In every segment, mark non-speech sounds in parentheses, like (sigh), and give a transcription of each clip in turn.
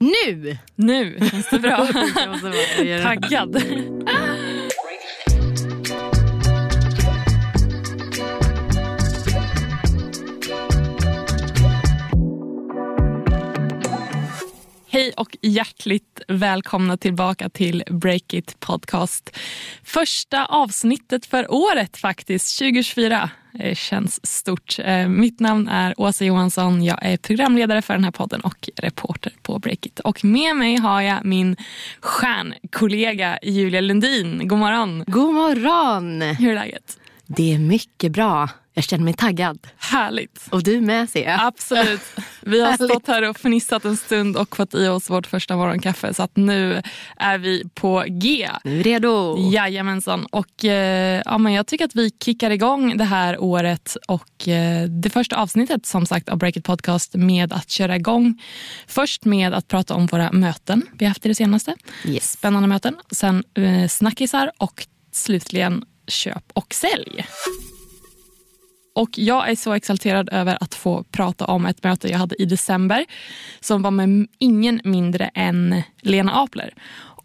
Nu! Nu känns det bra. (laughs) Taggad. (laughs) och hjärtligt välkomna tillbaka till Break It Podcast. Första avsnittet för året faktiskt, 2024. Det känns stort. Eh, mitt namn är Åsa Johansson. Jag är programledare för den här podden och reporter på Breakit. Och med mig har jag min stjärnkollega Julia Lundin. God morgon. God morgon. Hur är läget? Det är mycket bra. Jag känner mig taggad. Härligt. Och du med ser jag. Absolut. Vi har stått här och fnissat en stund och fått i oss vårt första morgonkaffe. Så att nu är vi på G. Nu är vi redo. Jajamensan. Och, eh, ja, men jag tycker att vi kickar igång det här året och eh, det första avsnittet som sagt av Break It Podcast med att köra igång. Först med att prata om våra möten vi har haft i det senaste. Yes. Spännande möten. Sen eh, snackisar och slutligen köp och sälj. Och Jag är så exalterad över att få prata om ett möte jag hade i december som var med ingen mindre än Lena Apler.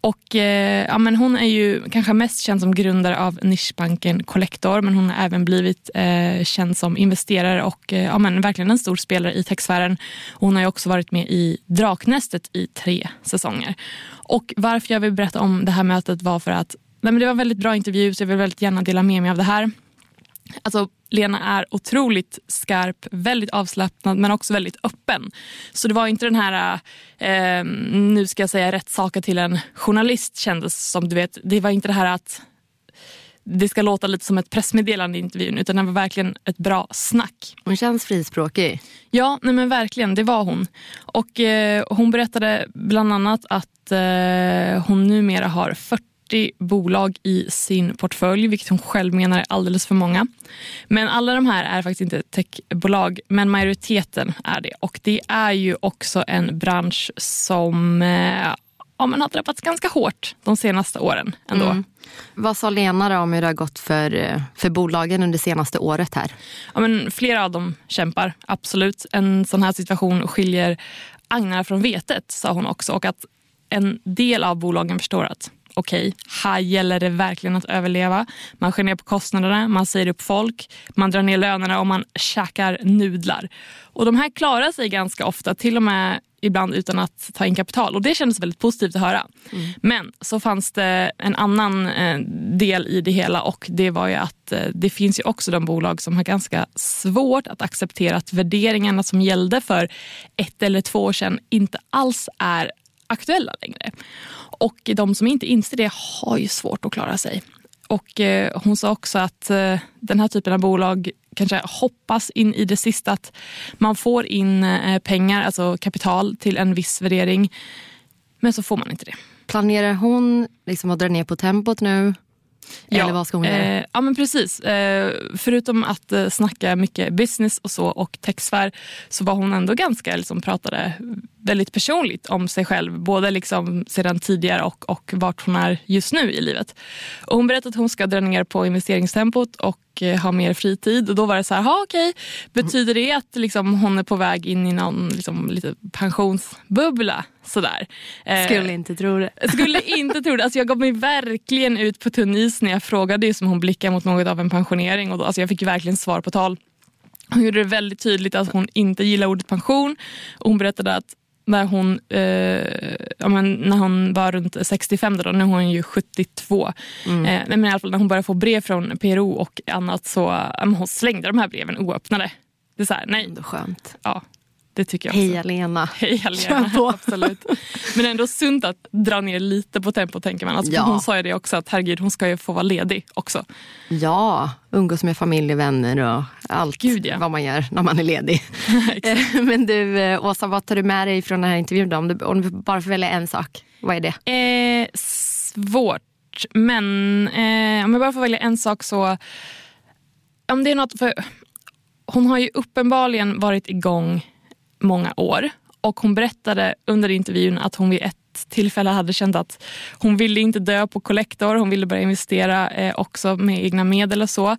Och, eh, ja, men hon är ju kanske mest känd som grundare av nischbanken Collector men hon har även blivit eh, känd som investerare och eh, ja, men verkligen en stor spelare i techsfären. Hon har också varit med i Draknästet i tre säsonger. Och Varför jag vill berätta om det här mötet var för att nej, men det var en väldigt bra intervju så jag vill väldigt gärna dela med mig av det här. Alltså, Lena är otroligt skarp, väldigt avslappnad men också väldigt öppen. Så det var inte den här, eh, nu ska jag säga rätt saker till en journalist kändes som. du vet. Det var inte det här att det ska låta lite som ett pressmeddelande i intervjun utan det var verkligen ett bra snack. Hon känns frispråkig. Ja, nej men verkligen. Det var hon. Och eh, Hon berättade bland annat att eh, hon numera har 40 40 bolag i sin portfölj, vilket hon själv menar är alldeles för många. Men alla de här är faktiskt inte techbolag, men majoriteten är det. Och det är ju också en bransch som eh, ja, men har drabbats ganska hårt de senaste åren. ändå. Mm. Vad sa Lena om hur det har gått för, eh, för bolagen under senaste året? här? Ja, men flera av dem kämpar, absolut. En sån här situation skiljer agnarna från vetet, sa hon också. Och att en del av bolagen förstår att okej, okay, här gäller det verkligen att överleva. Man skär ner på kostnaderna, man säger upp folk, man drar ner lönerna och man käkar nudlar. Och de här klarar sig ganska ofta, till och med ibland utan att ta in kapital. Och Det kändes väldigt positivt att höra. Mm. Men så fanns det en annan eh, del i det hela och det var ju att eh, det finns ju också de bolag som har ganska svårt att acceptera att värderingarna som gällde för ett eller två år sedan inte alls är aktuella längre. Och de som inte inser det har ju svårt att klara sig. Och eh, Hon sa också att eh, den här typen av bolag kanske hoppas in i det sista att man får in eh, pengar, alltså kapital till en viss värdering. Men så får man inte det. Planerar hon liksom att dra ner på tempot nu? Ja, Eller vad ska hon göra? Eh, ja men precis. Eh, förutom att eh, snacka mycket business och så och techsfär så var hon ändå ganska, liksom, pratade väldigt personligt om sig själv. Både liksom sedan tidigare och, och vart hon är just nu i livet. Och hon berättade att hon ska dra ner på investeringstempot och eh, ha mer fritid. Och Då var det så här, ha, okej. betyder det att liksom, hon är på väg in i någon liksom, lite pensionsbubbla? Sådär. Eh, skulle inte tro det. (laughs) Skulle inte tro det. Alltså, jag gav mig verkligen ut på tunn is när jag frågade som hon blickar mot något av en pensionering. Och då, alltså, jag fick verkligen svar på tal. Hon gjorde det väldigt tydligt att hon inte gillar ordet pension. Och hon berättade att när hon, eh, ja, men när hon var runt 65, då, nu är hon ju 72. Mm. Eh, men i alla fall, när hon började få brev från PRO och annat så ja, hon slängde de här breven oöppnade. Det är så här, nej. Ändå skönt. Ja, det tycker jag Heja Lena. Heja (laughs) Lena, absolut. Men ändå sunt att dra ner lite på tempo tänker man. Alltså, ja. Hon sa ju det också att herregud hon ska ju få vara ledig också. Ja, umgås med familj och vänner och allt Gud, ja. vad man gör när man är ledig. (laughs) (laughs) Men du eh, Åsa, vad tar du med dig från den här intervjun då? Om du, om du bara får välja en sak, vad är det? Eh, svårt, men eh, om jag bara får välja en sak så om det är något för hon har ju uppenbarligen varit igång många år. Och Hon berättade under intervjun att hon vid ett tillfälle hade känt att hon ville inte dö på Collector. Hon ville börja investera eh, också med egna medel och så.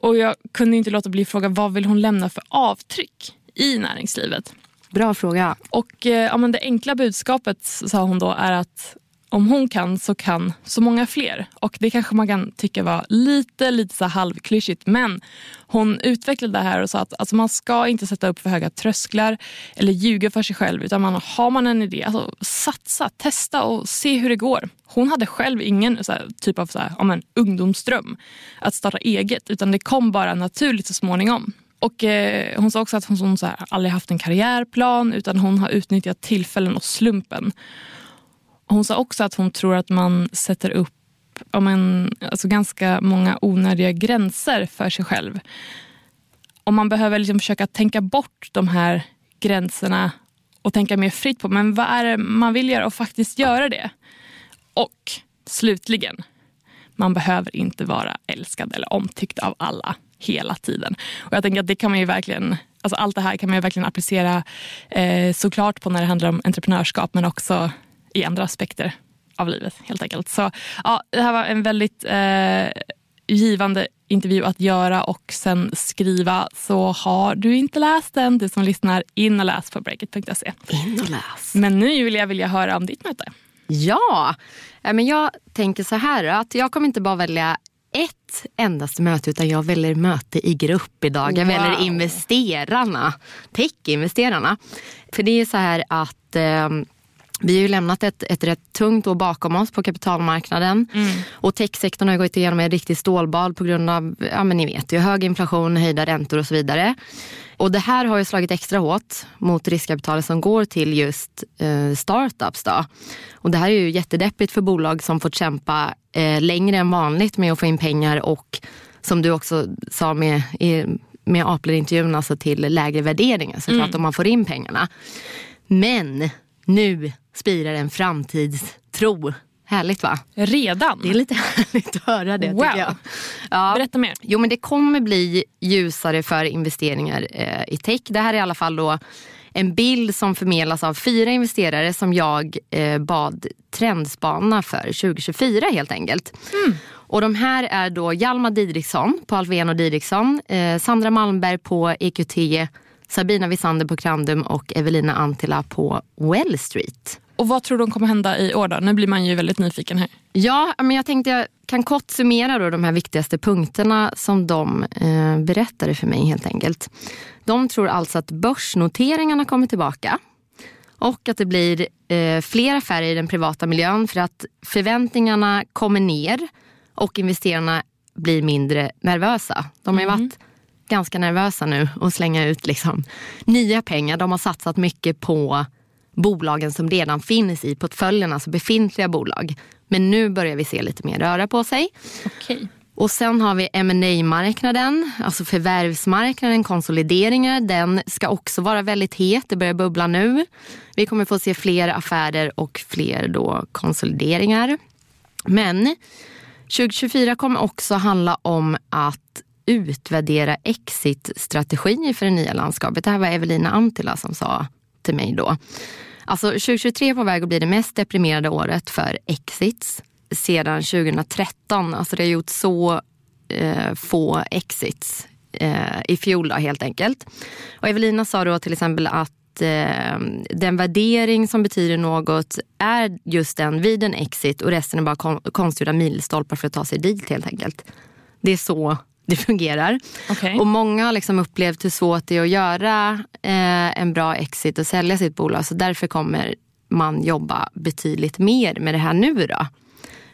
Och Jag kunde inte låta bli att fråga vad vill hon lämna för avtryck i näringslivet. Bra fråga. Och eh, ja, men Det enkla budskapet sa hon då är att om hon kan så kan så många fler. Och Det kanske man kan tycka var lite, lite så halvklyschigt men hon utvecklade det här och sa att alltså man ska inte sätta upp för höga trösklar eller ljuga för sig själv. Utan man, har man en idé, alltså satsa, testa och se hur det går. Hon hade själv ingen så här, typ av så här, om en ungdomsdröm att starta eget utan det kom bara naturligt så småningom. Och eh, Hon sa också att hon, hon så här, aldrig haft en karriärplan utan hon har utnyttjat tillfällen och slumpen. Hon sa också att hon tror att man sätter upp om en, alltså ganska många onödiga gränser för sig själv. Om man behöver liksom försöka tänka bort de här gränserna och tänka mer fritt på men vad är det man vill göra och faktiskt göra det. Och slutligen, man behöver inte vara älskad eller omtyckt av alla hela tiden. Och jag tänker att det kan man ju verkligen, alltså allt det här kan man ju verkligen applicera eh, såklart på när det handlar om entreprenörskap men också i andra aspekter av livet helt enkelt. Så ja, det här var en väldigt eh, givande intervju att göra och sen skriva. Så har du inte läst den, du som lyssnar, in och läs på breakit.se. In och läs. Men nu vill jag höra om ditt möte. Ja, men jag tänker så här att jag kommer inte bara välja ett endast möte utan jag väljer möte i grupp idag. Jag wow. väljer investerarna, tech-investerarna. För det är så här att eh, vi har ju lämnat ett, ett rätt tungt år bakom oss på kapitalmarknaden. Mm. Och techsektorn har gått igenom en riktig stålbad på grund av, ja men ni vet ju, hög inflation, höjda räntor och så vidare. Och det här har ju slagit extra hårt mot riskkapitalet som går till just eh, startups. Då. Och det här är ju jättedeppigt för bolag som fått kämpa eh, längre än vanligt med att få in pengar och som du också sa med, med Apler-intervjun, alltså till lägre värderingar såklart mm. om man får in pengarna. Men nu spirar en framtidstro. Härligt va? Redan? Det är lite (laughs) härligt att höra det wow. tycker jag. Ja. Berätta mer. Jo men det kommer bli ljusare för investeringar eh, i tech. Det här är i alla fall då en bild som förmedlas av fyra investerare som jag eh, bad trendspana för 2024 helt enkelt. Mm. Och de här är då Hjalmar Didriksson på Alfven och Didriksson, eh, Sandra Malmberg på EQT Sabina Visander på Crandum och Evelina Antila på Well Street. Och vad tror du kommer hända i år då? Nu blir man ju väldigt nyfiken här. Ja, men jag tänkte jag kan kort summera då de här viktigaste punkterna som de eh, berättade för mig helt enkelt. De tror alltså att börsnoteringarna kommer tillbaka och att det blir eh, fler affärer i den privata miljön för att förväntningarna kommer ner och investerarna blir mindre nervösa. De har ju mm. varit ganska nervösa nu och slänga ut liksom nya pengar. De har satsat mycket på bolagen som redan finns i portföljen, alltså befintliga bolag. Men nu börjar vi se lite mer röra på sig. Okay. Och sen har vi ma marknaden alltså förvärvsmarknaden, konsolideringar. Den ska också vara väldigt het, det börjar bubbla nu. Vi kommer få se fler affärer och fler då konsolideringar. Men 2024 kommer också handla om att utvärdera exit-strategier för det nya landskapet. Det här var Evelina Antila som sa till mig då. Alltså 2023 är på väg att bli det mest deprimerade året för exits sedan 2013. Alltså det har gjort så eh, få exits eh, i fjol då, helt enkelt. Och Evelina sa då till exempel att eh, den värdering som betyder något är just den vid en exit och resten är bara konstgjorda milstolpar för att ta sig dit helt enkelt. Det är så (laughs) det fungerar. Okay. Och många har liksom upplevt hur svårt det är att göra eh, en bra exit och sälja sitt bolag. Så därför kommer man jobba betydligt mer med det här nu då,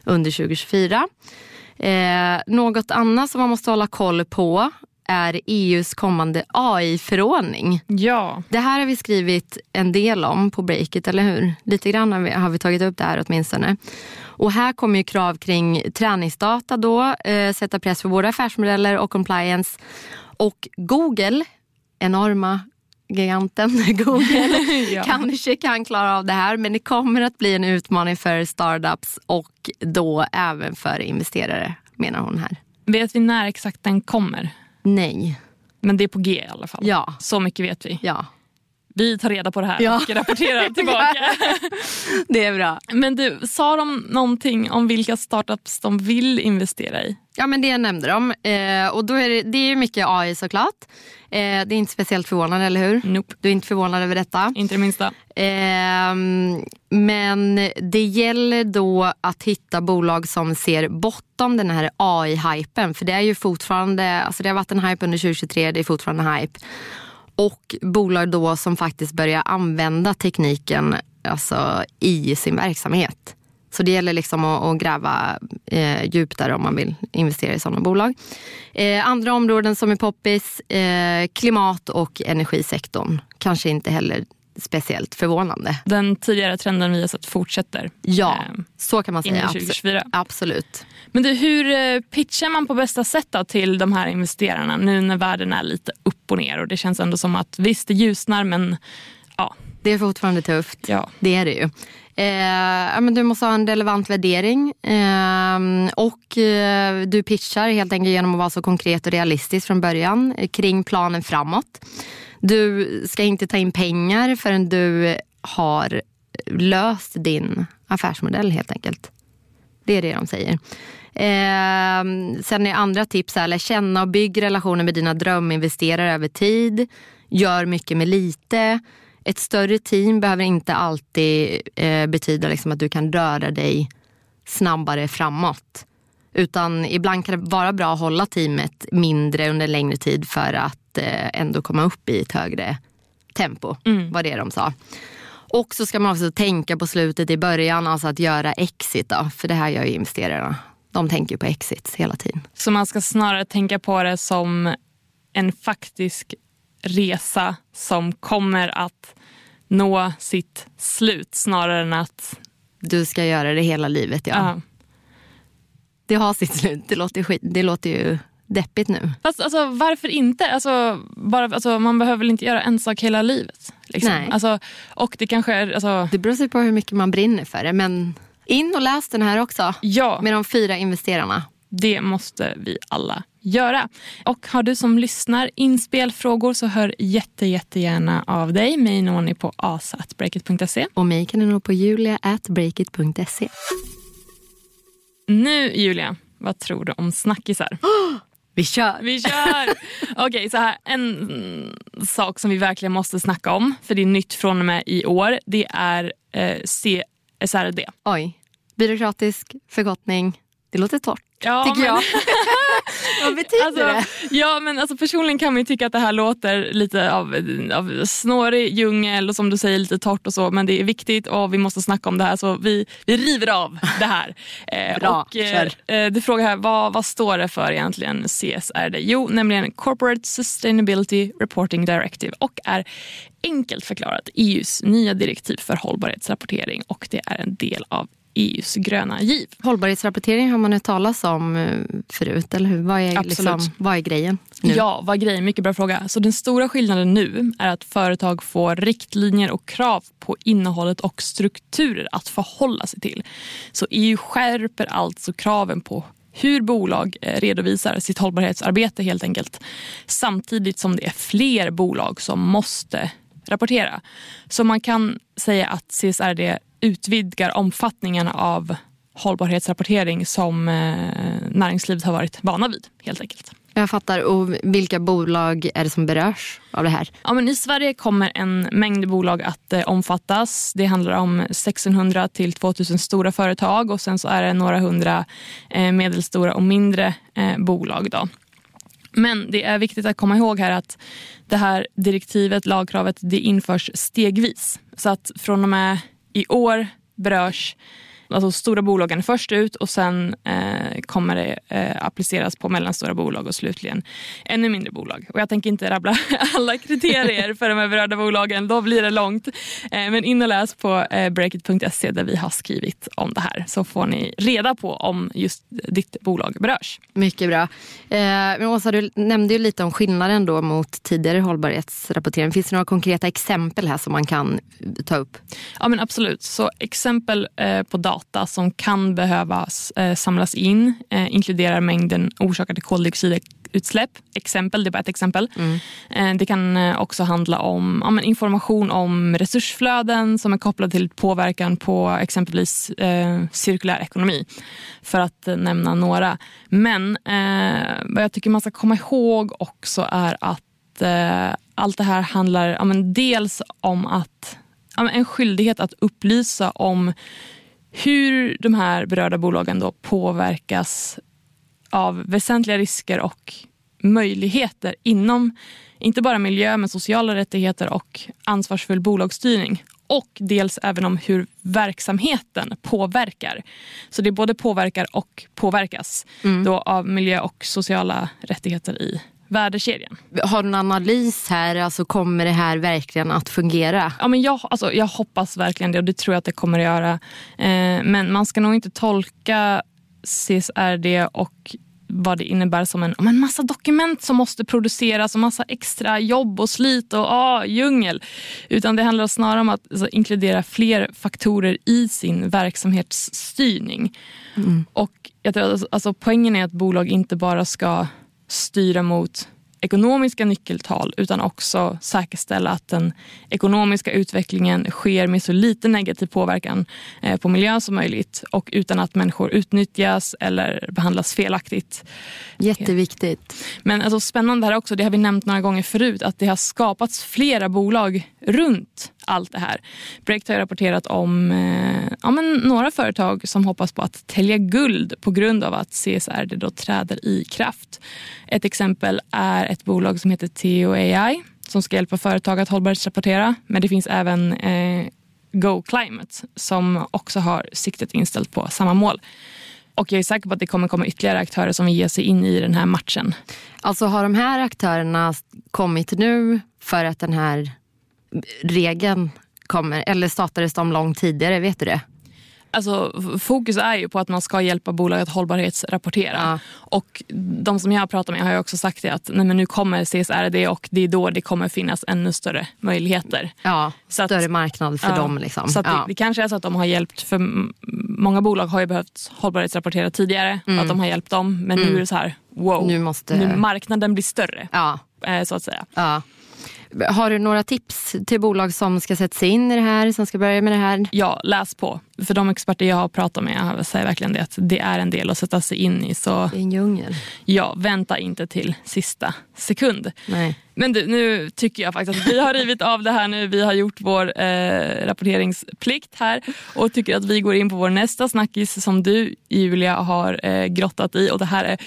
under 2024. Eh, något annat som man måste hålla koll på är EUs kommande AI-förordning. Ja. Det här har vi skrivit en del om på Breakit, eller hur? Lite grann har vi, har vi tagit upp det här åtminstone. Och här kommer ju krav kring träningsdata då, eh, sätta press på både affärsmodeller och compliance. Och Google, enorma giganten (laughs) Google (laughs) ja. kanske kan klara av det här men det kommer att bli en utmaning för startups och då även för investerare menar hon här. Vet vi när exakt den kommer? Nej. Men det är på G i alla fall? Ja. Så mycket vet vi? Ja. Vi tar reda på det här Ja. och rapporterar (laughs) tillbaka. Det är bra. Men du, sa de någonting om vilka startups de vill investera i? Ja men det nämnde de. Eh, och då är det, det är mycket AI såklart. Eh, det är inte speciellt förvånande, eller hur? Nope, Du är inte förvånad över detta. inte det minsta. Ehm, men det gäller då att hitta bolag som ser bortom den här AI-hypen. För det är ju fortfarande, alltså det har varit en hype under 2023, det är fortfarande hype. Och bolag då som faktiskt börjar använda tekniken alltså, i sin verksamhet. Så det gäller liksom att, att gräva eh, djupt där om man vill investera i sådana bolag. Eh, andra områden som är poppis, eh, klimat och energisektorn. Kanske inte heller speciellt förvånande. Den tidigare trenden vi har sett fortsätter Ja, Ehm, så kan man säga. 2024. Absolut. Men du, hur eh, pitchar man på bästa sätt då till de här investerarna nu när världen är lite upp och ner och det känns ändå som att visst det ljusnar men ja, Det är fortfarande tufft. ja. Det är det ju. Eh, men du måste ha en relevant värdering eh, och eh, du pitchar helt enkelt genom att vara så konkret och realistisk från början eh, kring planen framåt. Du ska inte ta in pengar förrän du har löst din affärsmodell helt enkelt. Det är det de säger. Eh, sen är andra tips här, lär känna och bygg relationer med dina dröminvesterare över tid. Gör mycket med lite. Ett större team behöver inte alltid eh, betyda liksom att du kan röra dig snabbare framåt. Utan ibland kan det vara bra att hålla teamet mindre under en längre tid för att eh, ändå komma upp i ett högre tempo. Var det de sa. Och så ska man också tänka på slutet i början, alltså att göra exit. Då, för det här gör ju investerarna. De tänker på exits hela tiden. Så man ska snarare tänka på det som en faktisk resa som kommer att nå sitt slut snarare än att... Du ska göra det hela livet, ja. Ja. Det har sitt slut. Det låter, skit, det låter ju deppigt nu. Fast alltså, varför inte? Alltså, bara, alltså, man behöver väl inte göra en sak hela livet? Liksom. Nej. Alltså, och det kanske är... Alltså, Det beror sig på hur mycket man brinner för det. Men in och läs den här också. ja, Med de fyra investerarna. det måste vi alla göra. Och har du som lyssnar inspelfrågor så hör jätte, jättegärna av dig. Mig når ni på asa.breakit.se. Och mig kan du nå på julia.breakit.se. Nu Julia, vad tror du om snackisar? (gasps) Vi kör! Vi kör! (laughs) Okej, så här. En sak som vi verkligen måste snacka om, för det är nytt från och med i år, det är eh, CSRD. Oj. Byråkratisk förkortning. Det låter torrt, Ja, tycker men- jag. (laughs) Vad betyder Alltså, det? ja, men alltså personligen kan man ju tycka att det här låter lite av, av snårig djungel och som du säger lite torrt och så men det är viktigt och vi måste snacka om det här så vi, vi river av det här. (laughs) Eh, Bra, och, eh, eh, du frågar här, vad, vad står det för egentligen CSRD? Jo, nämligen Corporate Sustainability Reporting Directive och är enkelt förklarat EUs nya direktiv för hållbarhetsrapportering och det är en del av EUs gröna giv. Hållbarhetsrapportering har man hört talas om eh, förut, eller hur? Vad är, Absolut. liksom, vad är grejen nu? Ja, vad är grejen? Mycket bra fråga. Så den stora skillnaden nu är att företag får riktlinjer och krav på innehållet och strukturer att förhålla sig till. Så EU skärper alltså kraven på hur bolag eh, redovisar sitt hållbarhetsarbete helt enkelt. Samtidigt som det är fler bolag som måste rapportera. Så man kan säga att CSRD utvidgar omfattningen av hållbarhetsrapportering som eh, näringslivet har varit vana vid helt enkelt. Jag fattar. Och vilka bolag är det som berörs av det här? Ja, men I Sverige kommer en mängd bolag att eh, omfattas. Det handlar om 1600 till 2000 stora företag och sen så är det några hundra eh, medelstora och mindre eh, bolag. Då. Men det är viktigt att komma ihåg här att det här direktivet, lagkravet, det införs stegvis. Så att från och med i år berörs alltså stora bolagen först ut och sen eh, kommer det eh, appliceras på mellanstora bolag och slutligen ännu mindre bolag. Och jag tänker inte rabbla (laughs) alla kriterier för de här berörda bolagen, då blir det långt. Eh, men in och läs på eh, breakit.se där vi har skrivit om det här så får ni reda på om just ditt bolag berörs. Mycket bra. Eh, men Åsa, du nämnde ju lite om skillnaden då mot tidigare hållbarhetsrapportering. Finns det några konkreta exempel här som man kan ta upp? Ja men absolut. Så exempel eh, på data som kan behöva eh, samlas in eh, inkluderar mängden orsakade koldioxidutsläpp. Exempel, det är bara ett exempel. Mm. Det kan också handla om ja, information om resursflöden som är kopplade till påverkan på exempelvis eh, cirkulär ekonomi. För att nämna några. Men eh, vad jag tycker man ska komma ihåg också är att eh, allt det här handlar ja, dels om att en skyldighet att upplysa om hur de här berörda bolagen då påverkas av väsentliga risker och möjligheter inom inte bara miljö men sociala rättigheter och ansvarsfull bolagsstyrning. Och dels även om hur verksamheten påverkar. Så det både påverkar och påverkas mm. då av miljö och sociala rättigheter i värdekedjan. Har du en analys här? Alltså, kommer det här verkligen att fungera? Ja, men jag, alltså, jag hoppas verkligen det och det tror jag att det kommer att göra. Eh, men man ska nog inte tolka CSRD och vad det innebär som en, en massa dokument som måste produceras och massa extra jobb och slit och ah, djungel. Utan det handlar snarare om att alltså, inkludera fler faktorer i sin verksamhetsstyrning. Mm. Och jag tror, alltså, poängen är att bolag inte bara ska styra mot ekonomiska nyckeltal utan också säkerställa att den ekonomiska utvecklingen sker med så lite negativ påverkan eh, på miljön som möjligt och utan att människor utnyttjas eller behandlas felaktigt. Jätteviktigt. Men alltså, spännande här också, det har vi nämnt några gånger förut, att det har skapats flera bolag runt allt det här. Breakt har rapporterat om eh, ja, men några företag som hoppas på att tälja guld på grund av att CSR då träder i kraft. Ett exempel är ett bolag som heter Teo AI som ska hjälpa företag att hållbarhetsrapportera. Men det finns även eh, Go Climate som också har siktet inställt på samma mål. Och jag är säker på att det kommer komma ytterligare aktörer som vill ge sig in i den här matchen. Alltså har de här aktörerna kommit nu för att den här regeln kommer? Eller startades de långt tidigare? Vet du det? Alltså, fokus är ju på att man ska hjälpa bolag att hållbarhetsrapportera. Ja. Och de som jag har pratat med har också sagt det att nej, men nu kommer CSRD och det är då det kommer finnas ännu större möjligheter. Ja, så större att, marknad för ja, dem. Liksom. Så ja. det, det, kanske är så att de har hjälpt, för många bolag har ju behövt hållbarhetsrapportera tidigare. Mm. Att de har hjälpt dem. Men mm. nu är det så här, wow, nu måste... nu marknaden blir större. Ja. Eh, så att säga. Ja. Har du några tips till bolag som ska sätta sig in i det här, som ska börja med det här? Ja, läs på. För de experter jag har pratat med säger verkligen det, att det är en del att sätta sig in i. Så det är en djungel. Ja, vänta inte till sista sekund. Nej. Men du, nu tycker jag faktiskt att vi har rivit av det här nu. Vi har gjort vår eh, rapporteringsplikt här och tycker att vi går in på vår nästa snackis som du Julia har eh, grottat i. Och det här är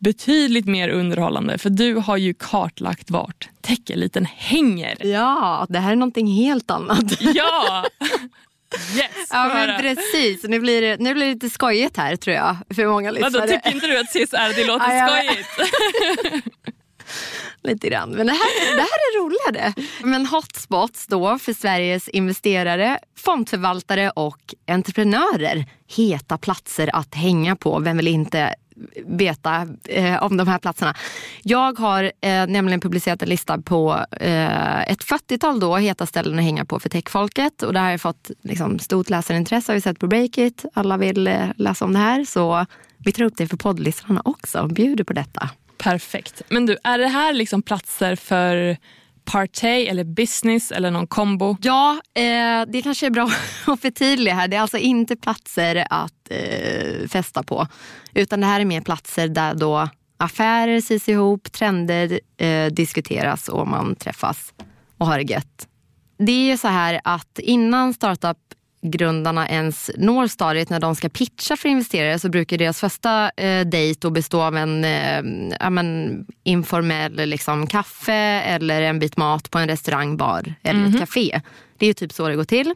betydligt mer underhållande för du har ju kartlagt vart täckeliten hänger. Ja, det här är någonting helt annat. (laughs) Ja! Yes, ja men precis, nu blir, det, nu blir det lite skojigt här tror jag för många lyssnare. Vadå, tycker inte du att CSR det (laughs) låter ja, skojigt? (laughs) lite grann. Men det här, det här är roligare. Men hotspots då för Sveriges investerare, fondförvaltare och entreprenörer. Heta platser att hänga på. Vem vill inte veta eh, om de här platserna. Jag har eh, nämligen publicerat en lista på eh, ett 40-tal då heta ställen att hänga på för techfolket. Och det här har fått liksom, stort läsarintresse har vi sett på Breakit. Alla vill eh, läsa om det här. Så vi tar upp det för poddlyssnarna också och bjuder på detta. Perfekt. Men du, är det här liksom platser för Partay eller business eller någon kombo? Ja, eh, det kanske är bra (laughs) att förtydliga här. Det är alltså inte platser att eh, festa på. Utan det här är mer platser där då affärer sys ihop, trender eh, diskuteras och man träffas och har det gött. Det är ju så här att innan startup grundarna ens når stadiet när de ska pitcha för investerare så brukar deras första eh, dejt bestå av en eh, men, informell liksom, kaffe eller en bit mat på en restaurang, bar eller mm -hmm. ett mhm. café. Det är ju typ så det går till.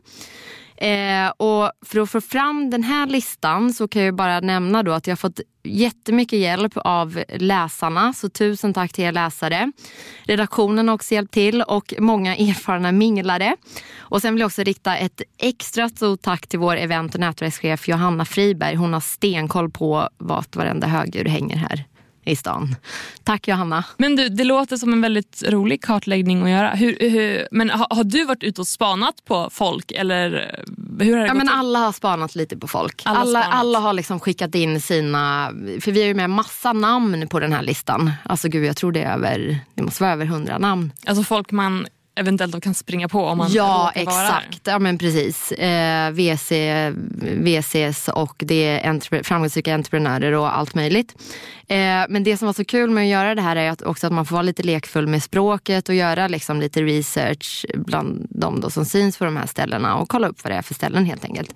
Eh, och för att få fram den här listan så kan jag bara nämna då att jag har fått jättemycket hjälp av läsarna. Så tusen tack till er läsare. Redaktionen har också hjälpt till och många (laughs) erfarna minglare. Och sen vill jag också rikta ett extra stort tack till vår event och nätverkschef Johanna Friberg. Hon har stenkoll på vart varenda högur hänger här i stan. Tack Johanna. Men du, det låter som en väldigt rolig kartläggning att göra. Hur, hur, men har, har, du varit ute och spanat på folk? Eller hur har det ja, gått men till? Alla har spanat lite på folk. Alla Alla, alla, har liksom skickat in sina, för vi har ju med massa namn på den här listan. Alltså gud jag tror det är över, det måste vara över hundra namn. Alltså folk man eventuellt då kan springa på om man Ja exakt, ja men precis. Eh, VC, VCs och det är entre- framgångsrika entreprenörer och allt möjligt. Eh, men det som var så kul med att göra det här är att också att man får vara lite lekfull med språket och göra liksom lite research bland de då som syns på de här ställena och kolla upp vad det är för ställen helt enkelt.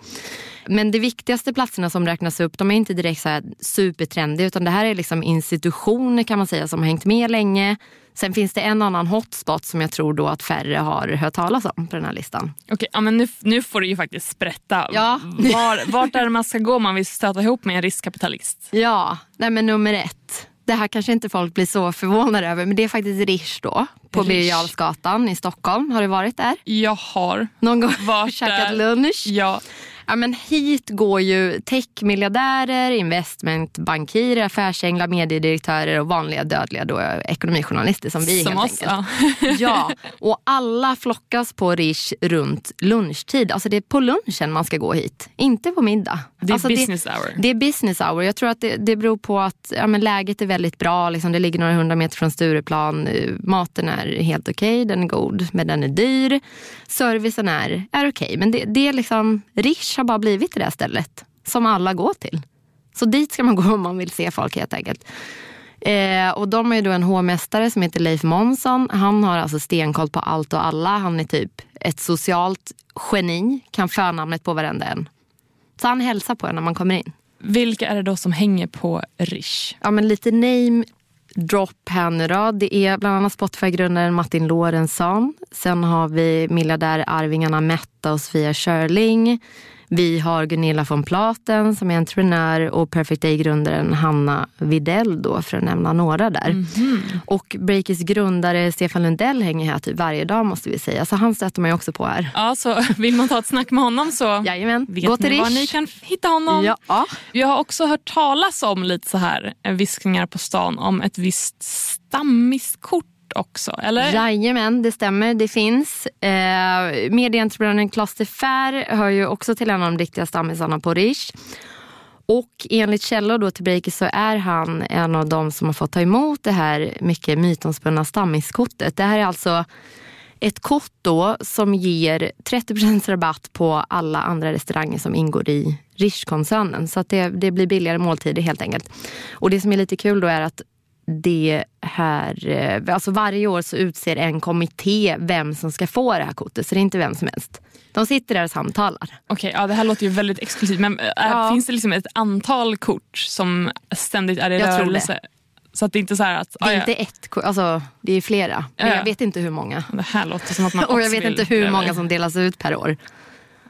Men de viktigaste platserna som räknas upp de är inte direkt så här supertrendiga utan det här är liksom institutioner kan man säga som har hängt med länge. Sen finns det en annan hotspot som jag tror då att färre har hört talas om på den här listan. Okej, ja, men nu, nu får du ju faktiskt sprätta. Ja. Var, vart är det man ska gå om man vill stöta ihop med en riskkapitalist? Ja, nej men nummer ett. Det här kanske inte folk blir så förvånade över men det är faktiskt Rish då. På. Birger i Stockholm. Har du varit där? Jag har Någon gång varit (laughs) käkat där. lunch? Ja, Ja, men hit går ju techmiljardärer, investmentbankirer, affärsänglar, mediedirektörer och vanliga dödliga då, ekonomijournalister som vi som helt oss. enkelt. Ja. Ja, (laughs) och alla flockas på Rish runt lunchtid. Alltså det är på lunchen man ska gå hit, inte på middag. Det är alltså business hour. Det är business hour. Jag tror att det, det beror på att ja, men läget är väldigt bra. Liksom, det ligger några hundra meter från Stureplan. Eh, Maten är helt okej, den är god, men den är dyr. Servicen är, är okej, men det, det är liksom, Rish har bara blivit det där stället som alla går till. Så dit ska man (laughs) gå om man vill se folk helt enkelt. Eh, och de är ju då en hovmästare som heter Leif Månsson. Han har alltså stenkoll på allt och alla. Han är typ ett socialt geni, kan förnamnet på varenda en. Så han hälsar på en när man kommer in. Vilka är det då som hänger på Rish? Ja, men lite name drop här nu då. Det är bland annat Spotify-grundaren Martin Lorentzon. Sen har vi miljardärarvingarna Metta och Sofia Körling. Vi har Gunilla von Platen som är entreprenör och Perfect Day-grundaren Hanna Videll då för att nämna några där. Och Breakers grundare Stefan Lundell hänger här typ varje dag måste vi säga. Så han stöter man ju också på här. Ja, så vill man ta ett snack med honom så Jajamän, vet gå till ni var ni kan hitta honom. Ja. Jag har också hört talas om lite så här eh, viskningar på stan om ett visst stammiskort också, eller? Jajamän, det stämmer. Det finns. Eh, Medieentreprenören Klas de Fer hör ju också till en av de riktiga stammisarna på Rish. Och enligt källor då till Breakers så är han en av de som har fått ta emot det här mycket mytomspunna stammiskortet. Det här är alltså ett kort då som ger 30% rabatt på alla andra restauranger som ingår i Rish-koncernen. Så att det, det blir billigare måltider helt enkelt. Och det som är lite kul då är att det här, eh, alltså varje år så utser en kommitté vem som ska få det här kortet. Så det är inte vem som helst. De sitter där och samtalar. Okej, ja, det här låter ju väldigt exklusivt. Men äh, Ja. finns det liksom ett antal kort som ständigt är i Jag tror rörelse? Så att det inte är så här att Det är ah, ja, inte ett kort, alltså det är flera. Men Ja, ja. jag vet inte hur många. det här låter som att man (laughs) Och jag vet inte hur många som delas ut per år.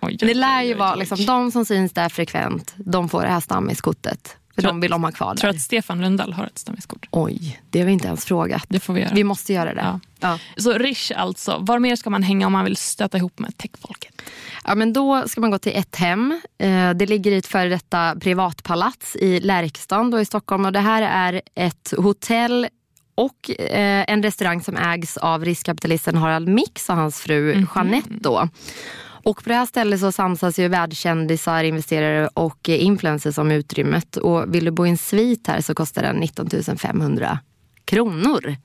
Oj, det lär ju vara liksom, de som syns där frekvent, de får det här stammiskortet. För Tror- de vill de ha kvar Jag tror där. att Stefan Lundell har ett stammiskort. Oj, det har vi inte ens frågat. Det får vi göra. Vi måste göra det. Ja. Ja. Så Rish alltså, var mer ska man hänga om man vill stöta ihop med techfolket? Ja, men då ska man gå till ett hem. Eh, Det ligger i ett före detta privatpalats i Lärkstan då i Stockholm. Och det här är ett hotell och eh, en restaurang som ägs av riskkapitalisten Harald Mix och hans fru Jeanette. Då. Och på det här stället så samsas ju världskändisar, investerare och eh, influencers om utrymmet. Och vill du bo i en svit här så kostar den 19 500 kronor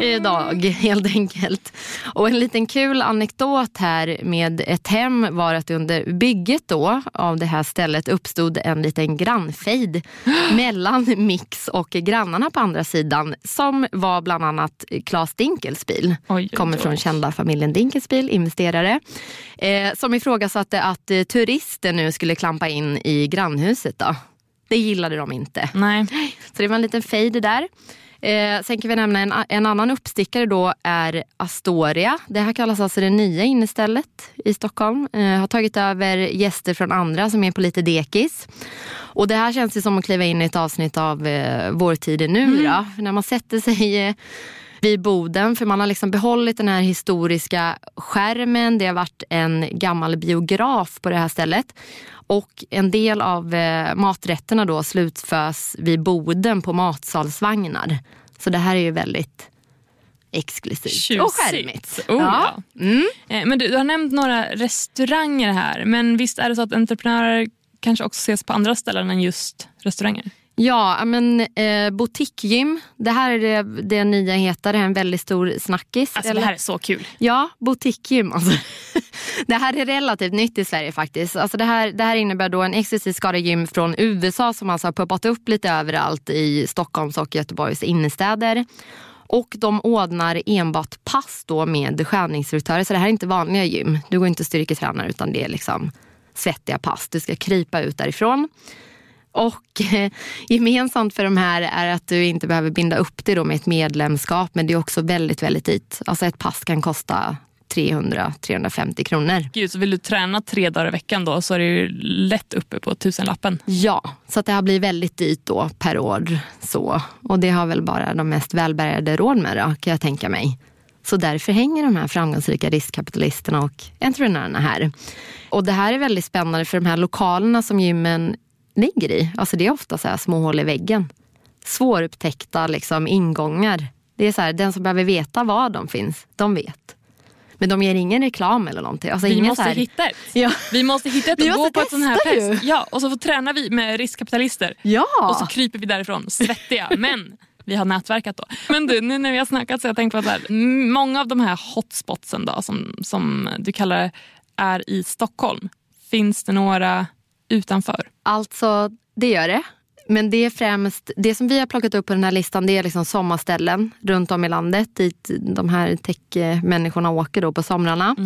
idag helt enkelt. Och en liten kul anekdot här med ett hem var att under bygget då av det här stället uppstod en liten grannfejd (gasps) mellan Mix och grannarna på andra sidan som var bland annat Claes Dinkelspiel. Kommer från kända familjen Dinkelspiel, investerare. Eh, som ifrågasatte att eh, turister nu skulle klampa in i grannhuset. Då. Det gillade de inte. Nej. Så det var en liten fejd där. Eh, sen kan vi nämna en, en annan uppstickare då är Astoria. Det här kallas alltså det nya innestället i Stockholm. Eh, har tagit över gäster från andra som är på lite dekis. Och det här känns ju som att kliva in i ett avsnitt av eh, Vår tid är nu. Då. För när man sätter sig eh, vid Boden. För man har liksom behållit den här historiska skärmen. Det har varit en gammal biograf på det här stället. Och en del av eh, maträtterna då slutförs vid Boden på matsalsvagnar. Så det här är ju väldigt exklusivt Tjusigt. och charmigt. Oh, ja. Mm. Eh, Men du, du har nämnt några restauranger här. Men visst är det så att entreprenörer kanske också ses på andra ställen än just restauranger? Ja, men eh, boutiquegym. Det här är det, det nya heter. Det är en väldigt stor snackis. Alltså Eller- det här är så kul. Ja, boutiquegym. Alltså. (laughs) Det här är relativt nytt i Sverige faktiskt. Alltså det, här, det här innebär då en exklusiv skara gym från USA som alltså har poppat upp lite överallt i Stockholms och Göteborgs innerstäder. Och de ordnar enbart pass då med skärningsinstruktörer. Så det här är inte vanliga gym. Du går inte och styrketränar utan det är liksom svettiga pass. Du ska krypa ut därifrån. Och eh, gemensamt för de här är att du inte behöver binda upp dig då med ett medlemskap. Men det är också väldigt, väldigt dyrt. Alltså ett pass kan kosta 300-350 kronor. Gud, så vill du träna tre dagar i veckan då så är det ju lätt uppe på tusenlappen. Ja, så det har blivit väldigt dyrt då per år. Så. Och det har väl bara de mest välbärgade råd med då, kan jag tänka mig. Så därför hänger de här framgångsrika riskkapitalisterna och entreprenörerna här. Och det här är väldigt spännande för de här lokalerna som gymmen ligger i. Alltså det är ofta så här små hål i väggen. Svårupptäckta liksom ingångar. Det är så här, den som behöver veta var de finns, de vet. Men de ger ingen reklam eller någonting. Alltså Vi måste här, hitta ett. Ja. Vi måste hitta ett och gå på ett sånt här fest. Ja, och så får tränar vi med riskkapitalister. Ja. Och så kryper vi därifrån svettiga. (laughs) Men vi har nätverkat då. Men du, nu när vi har snackat så har jag tänkt på att här, många av de här hotspotsen då, som, som du kallar det är i Stockholm. Finns det några utanför? Alltså, det gör det. Men det är främst, det som vi har plockat upp på den här listan det är liksom sommarställen runt om i landet dit de här tech-människorna åker då på somrarna.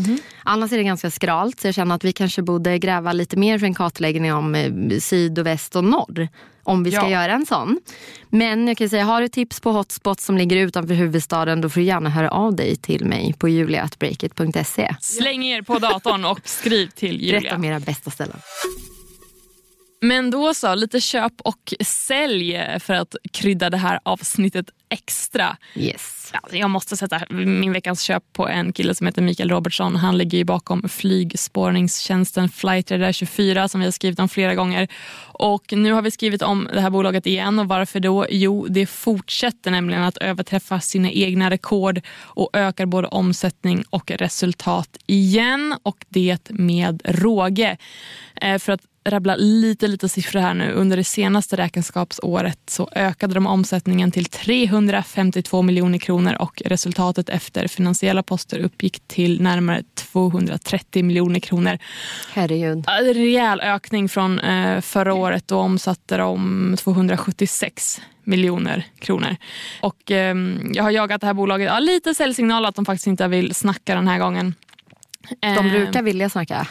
Annars är det ganska skralt så jag känner att vi kanske borde gräva lite mer för en kartläggning om eh, syd och väst och norr. Om vi ska Ja. göra en sån. Men jag kan säga, har du tips på hotspots som ligger utanför huvudstaden då får du gärna höra av dig till mig på juliatbreakit.se. Släng er på datorn och skriv till Berätta Julia. om era bästa ställen. Men då så, lite köp och sälj för att krydda det här avsnittet extra. Yes. Ja, jag måste sätta min veckans köp på en kille som heter Mikael Robertsson. Han ligger ju bakom flygspårningstjänsten Flightradar 24 som vi har skrivit om flera gånger. Och nu har vi skrivit om det här bolaget igen och varför då? Jo, det fortsätter nämligen att överträffa sina egna rekord och ökar både omsättning och resultat igen och det med råge. Eh, för att rabbla lite, lite siffror här nu. Under det senaste räkenskapsåret så ökade de omsättningen till 352 miljoner kronor och resultatet efter finansiella poster uppgick till närmare 230 miljoner kronor. Herregud. En rejäl ökning från eh, förra året. Då omsatte de 276 miljoner kronor. Och, ehm, jag har jagat det här bolaget. Ja, lite säljsignal att de faktiskt inte vill snacka den här gången. De Ehm, brukar vilja snacka.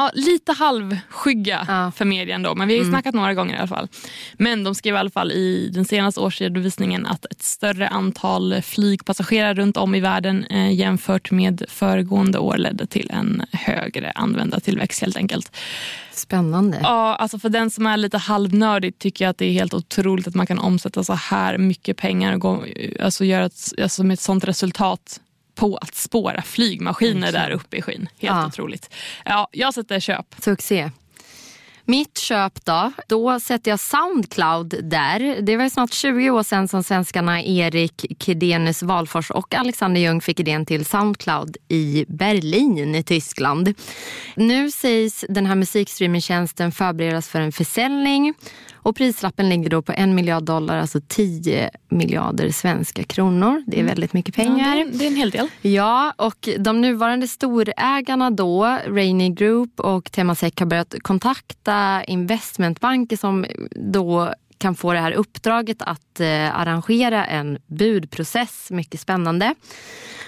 Ja, lite halvskygga Ja. för medien då, men vi har ju snackat några gånger i alla fall. Men de skrev i alla fall i den senaste årsredovisningen att ett större antal flygpassagerare runt om i världen eh, jämfört med föregående år ledde till en högre användartillväxt helt enkelt. Spännande. Ja, alltså för den som är lite halvnördig tycker jag att det är helt otroligt att man kan omsätta så här mycket pengar och gå, alltså göra ett, alltså med ett sånt resultat på att spåra flygmaskiner där uppe i skyn. Helt Ja. otroligt. Ja, jag sätter köp. Succé. Mitt köp då, då sätter jag Soundcloud där. Det var snart 20 år sedan som svenskarna Erik Kedenius Valfors och Alexander Ljung fick idén till Soundcloud i Berlin i Tyskland. Nu sägs den här musikstreamingtjänsten förberedas för en försäljning och prislappen ligger då på en miljard dollar, alltså 10 miljarder svenska kronor. Det är väldigt mycket pengar. Ja, det är en hel del. Ja, och de nuvarande storägarna då, Rainy Group och Temasek har börjat kontakta investmentbanker som då kan få det här uppdraget att eh, arrangera en budprocess. Mycket spännande.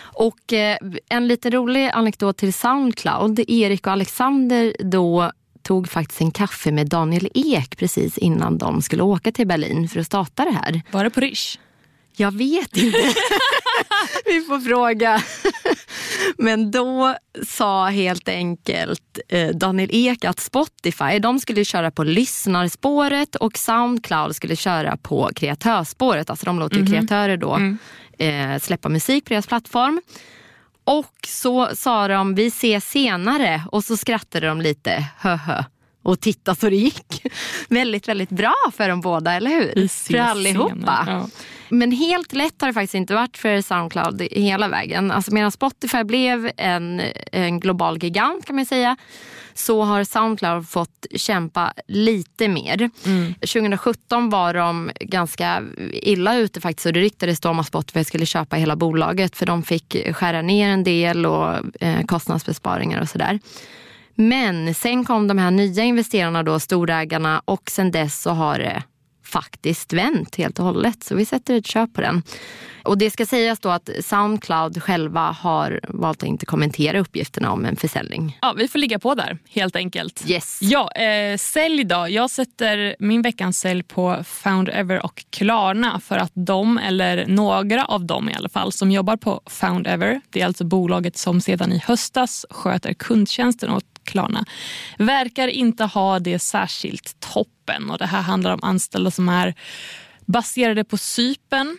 Och eh, en lite rolig anekdot till Soundcloud. Erik och Alexander då tog faktiskt en kaffe med Daniel Ek precis innan de skulle åka till Berlin för att starta det här. Var det på Rish? Jag vet inte. (laughs) Vi får fråga. Men då sa helt enkelt eh, Daniel Ek att Spotify de skulle köra på lyssnarspåret och Soundcloud skulle köra på kreatörsspåret. Alltså de låter mm kreatörer då mm. eh, släppa musik på deras plattform. Och så sa de vi ses senare och så skrattade de lite höhö och titta så det gick. väldigt, väldigt bra för dem båda, eller hur? För allihopa. Ja. Men helt lätt har det faktiskt inte varit för Soundcloud hela vägen. Alltså medan Spotify blev en, en global gigant kan man säga så har Soundcloud fått kämpa lite mer. Mm. 2017 var de ganska illa ute faktiskt och det ryktades då om att Spotify skulle köpa hela bolaget för de fick skära ner en del och eh, kostnadsbesparingar och sådär. Men sen kom de här nya investerarna, då, storägarna och sen dess så har det faktiskt vänt helt och hållet. Så vi sätter ett köp på den. Och det ska sägas då att Soundcloud själva har valt att inte kommentera uppgifterna om en försäljning. Ja, vi får ligga på där helt enkelt. Yes. Ja, eh, sälj då. Jag sätter min veckans sälj på Foundever och Klarna för att de, eller några av dem i alla fall, som jobbar på Foundever, det är alltså bolaget som sedan i höstas sköter kundtjänsten åt Klarna, verkar inte ha det särskilt toppen. Och det här handlar om anställda som är baserade på Sypen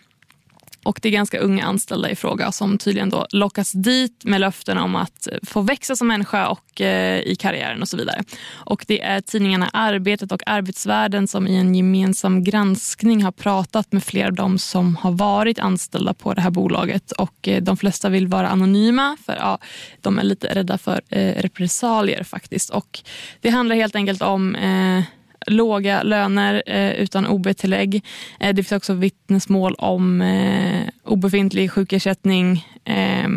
och det är ganska unga anställda i fråga som tydligen då lockas dit med löften om att eh, få växa som människa och eh, i karriären och så vidare. Och det är tidningarna Arbetet och Arbetsvärlden som i en gemensam granskning har pratat med flera av dem som har varit anställda på det här bolaget och eh, de flesta vill vara anonyma för ja, de är lite rädda för eh, repressalier faktiskt. Och det handlar helt enkelt om eh, låga löner eh, utan OB-tillägg. Eh, det finns också vittnesmål om eh, obefintlig sjukersättning. Eh,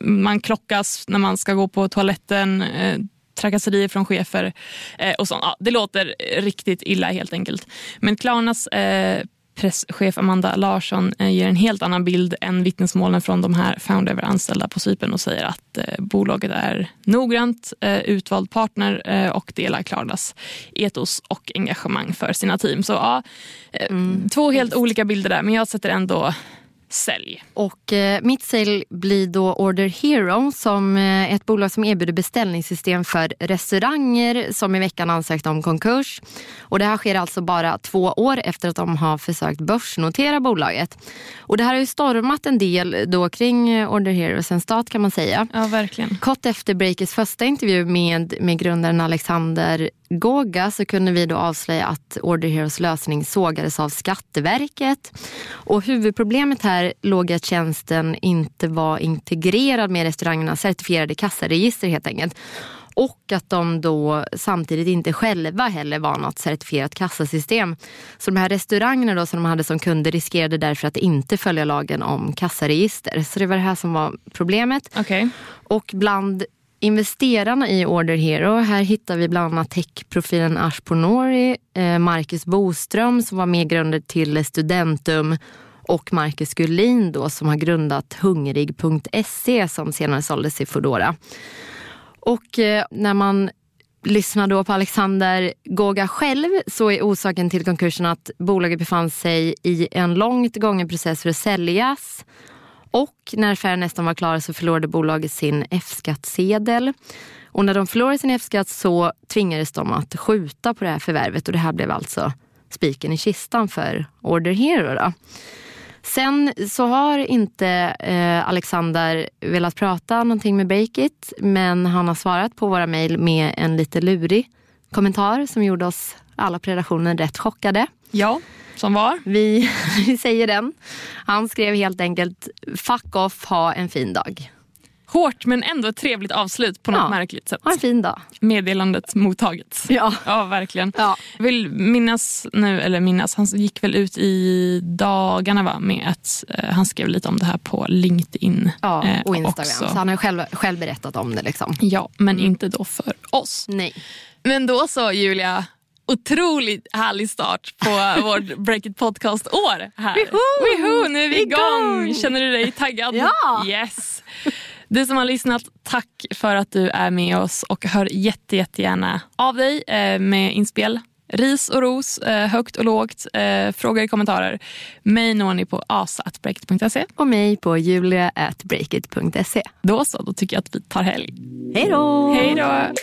man klockas när man ska gå på toaletten. Eh, trakasserier från chefer eh, och sånt. Ja, det låter riktigt illa helt enkelt. Men Klarnas eh, presschef Amanda Larsson eh, ger en helt annan bild än vittnesmålen från de här Foundever-anställda på Cypern och säger att eh, bolaget är noggrant eh, utvald partner och delar Klarnas etos och engagemang för sina team. Så ja, mm. två helt olika bilder där men jag sätter ändå sälj. Och eh, mitt sälj blir då Order Hero som eh, ett bolag som erbjuder beställningssystem för restauranger som i veckan ansökt om konkurs. Och det här sker alltså bara två år efter att de har försökt börsnotera bolaget. Och det här har ju stormat en del då kring eh, Order Hero sen start kan man säga. Ja, verkligen. Kort efter Breakers första intervju med, med grundaren Alexander Goga så kunde vi då avslöja att Order Heroes lösning sågades av Skatteverket. Och huvudproblemet här låg i att tjänsten inte var integrerad med restaurangernas certifierade kassaregister helt enkelt. Och att de då samtidigt inte själva heller var något certifierat kassasystem. Så de här restaurangerna då som de hade som kunder riskerade därför att inte följa lagen om kassaregister. Så det var det här som var problemet. Okay. Och bland investerarna i Order Hero, här hittar vi bland annat techprofilen Ash Ponori, eh, Marcus Boström som var medgrundare till Studentum och Marcus Gullin då, som har grundat hungrig.se som senare såldes i Foodora. Och eh, när man lyssnar då på Alexander Goga själv så är orsaken till konkursen att bolaget befann sig i en långt gången process för att säljas och när affären nästan var klar så förlorade bolaget sin F-skattsedel. Och när de förlorade sin F-skatt så tvingades de att skjuta på det här förvärvet och det här blev alltså spiken i kistan för Order Hero. Då. Sen så har inte eh, Alexander velat prata någonting med Breakit men han har svarat på våra mejl med en lite lurig kommentar som gjorde oss alla på redaktionen rätt chockade. Ja. Som var? Vi, (laughs) vi säger den. Han skrev helt enkelt fuck off, ha en fin dag. Hårt men ändå ett trevligt avslut på något ja, märkligt sätt. Ha en fin dag. Meddelandet mottaget. Ja, ja verkligen. Ja. Vill minnas nu, eller minnas, han gick väl ut i dagarna va, med att eh, han skrev lite om det här på LinkedIn. Ja, eh, och Instagram. Också. Så han har själv, själv berättat om det. Liksom. Ja, men inte då för oss. Nej. Men då så Julia, otroligt härlig start på (laughs) vårt Breakit podcast-år. här. Weho! Nu är vi igång! Känner du dig taggad? Ja! Yes! Du som har lyssnat, tack för att du är med oss och hör jätte, jättegärna av dig eh, med inspel ris och ros, eh, högt och lågt, eh, frågor i kommentarer. Mig når ni på asa.breakit.se. Och mig på julia.breakit.se. Då så, då tycker jag att vi tar helg. Hej då! Hej då!